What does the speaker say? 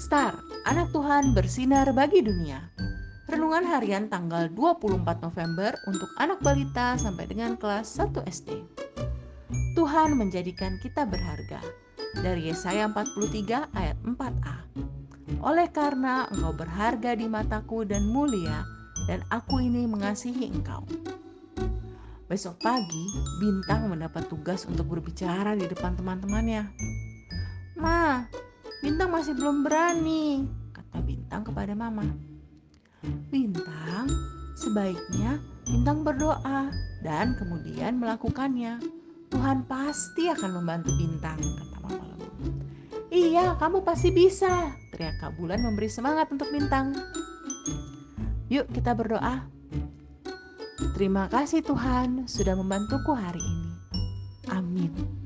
Star, anak Tuhan bersinar bagi dunia. Renungan harian tanggal 24 November untuk anak balita sampai dengan kelas 1 SD. Tuhan menjadikan kita berharga. Dari Yesaya 43 ayat 4a. Oleh karena engkau berharga di mataku dan mulia, dan aku ini mengasihi engkau. Besok pagi, Bintang mendapat tugas untuk berbicara di depan teman-temannya. Bintang masih belum berani, kata Bintang kepada Mama. Bintang, sebaiknya Bintang berdoa dan kemudian melakukannya. Tuhan pasti akan membantu Bintang, kata Mama lembut. Iya, kamu pasti bisa, teriak Kak Bulan memberi semangat untuk Bintang. Yuk kita berdoa. Terima kasih Tuhan sudah membantuku hari ini. Amin.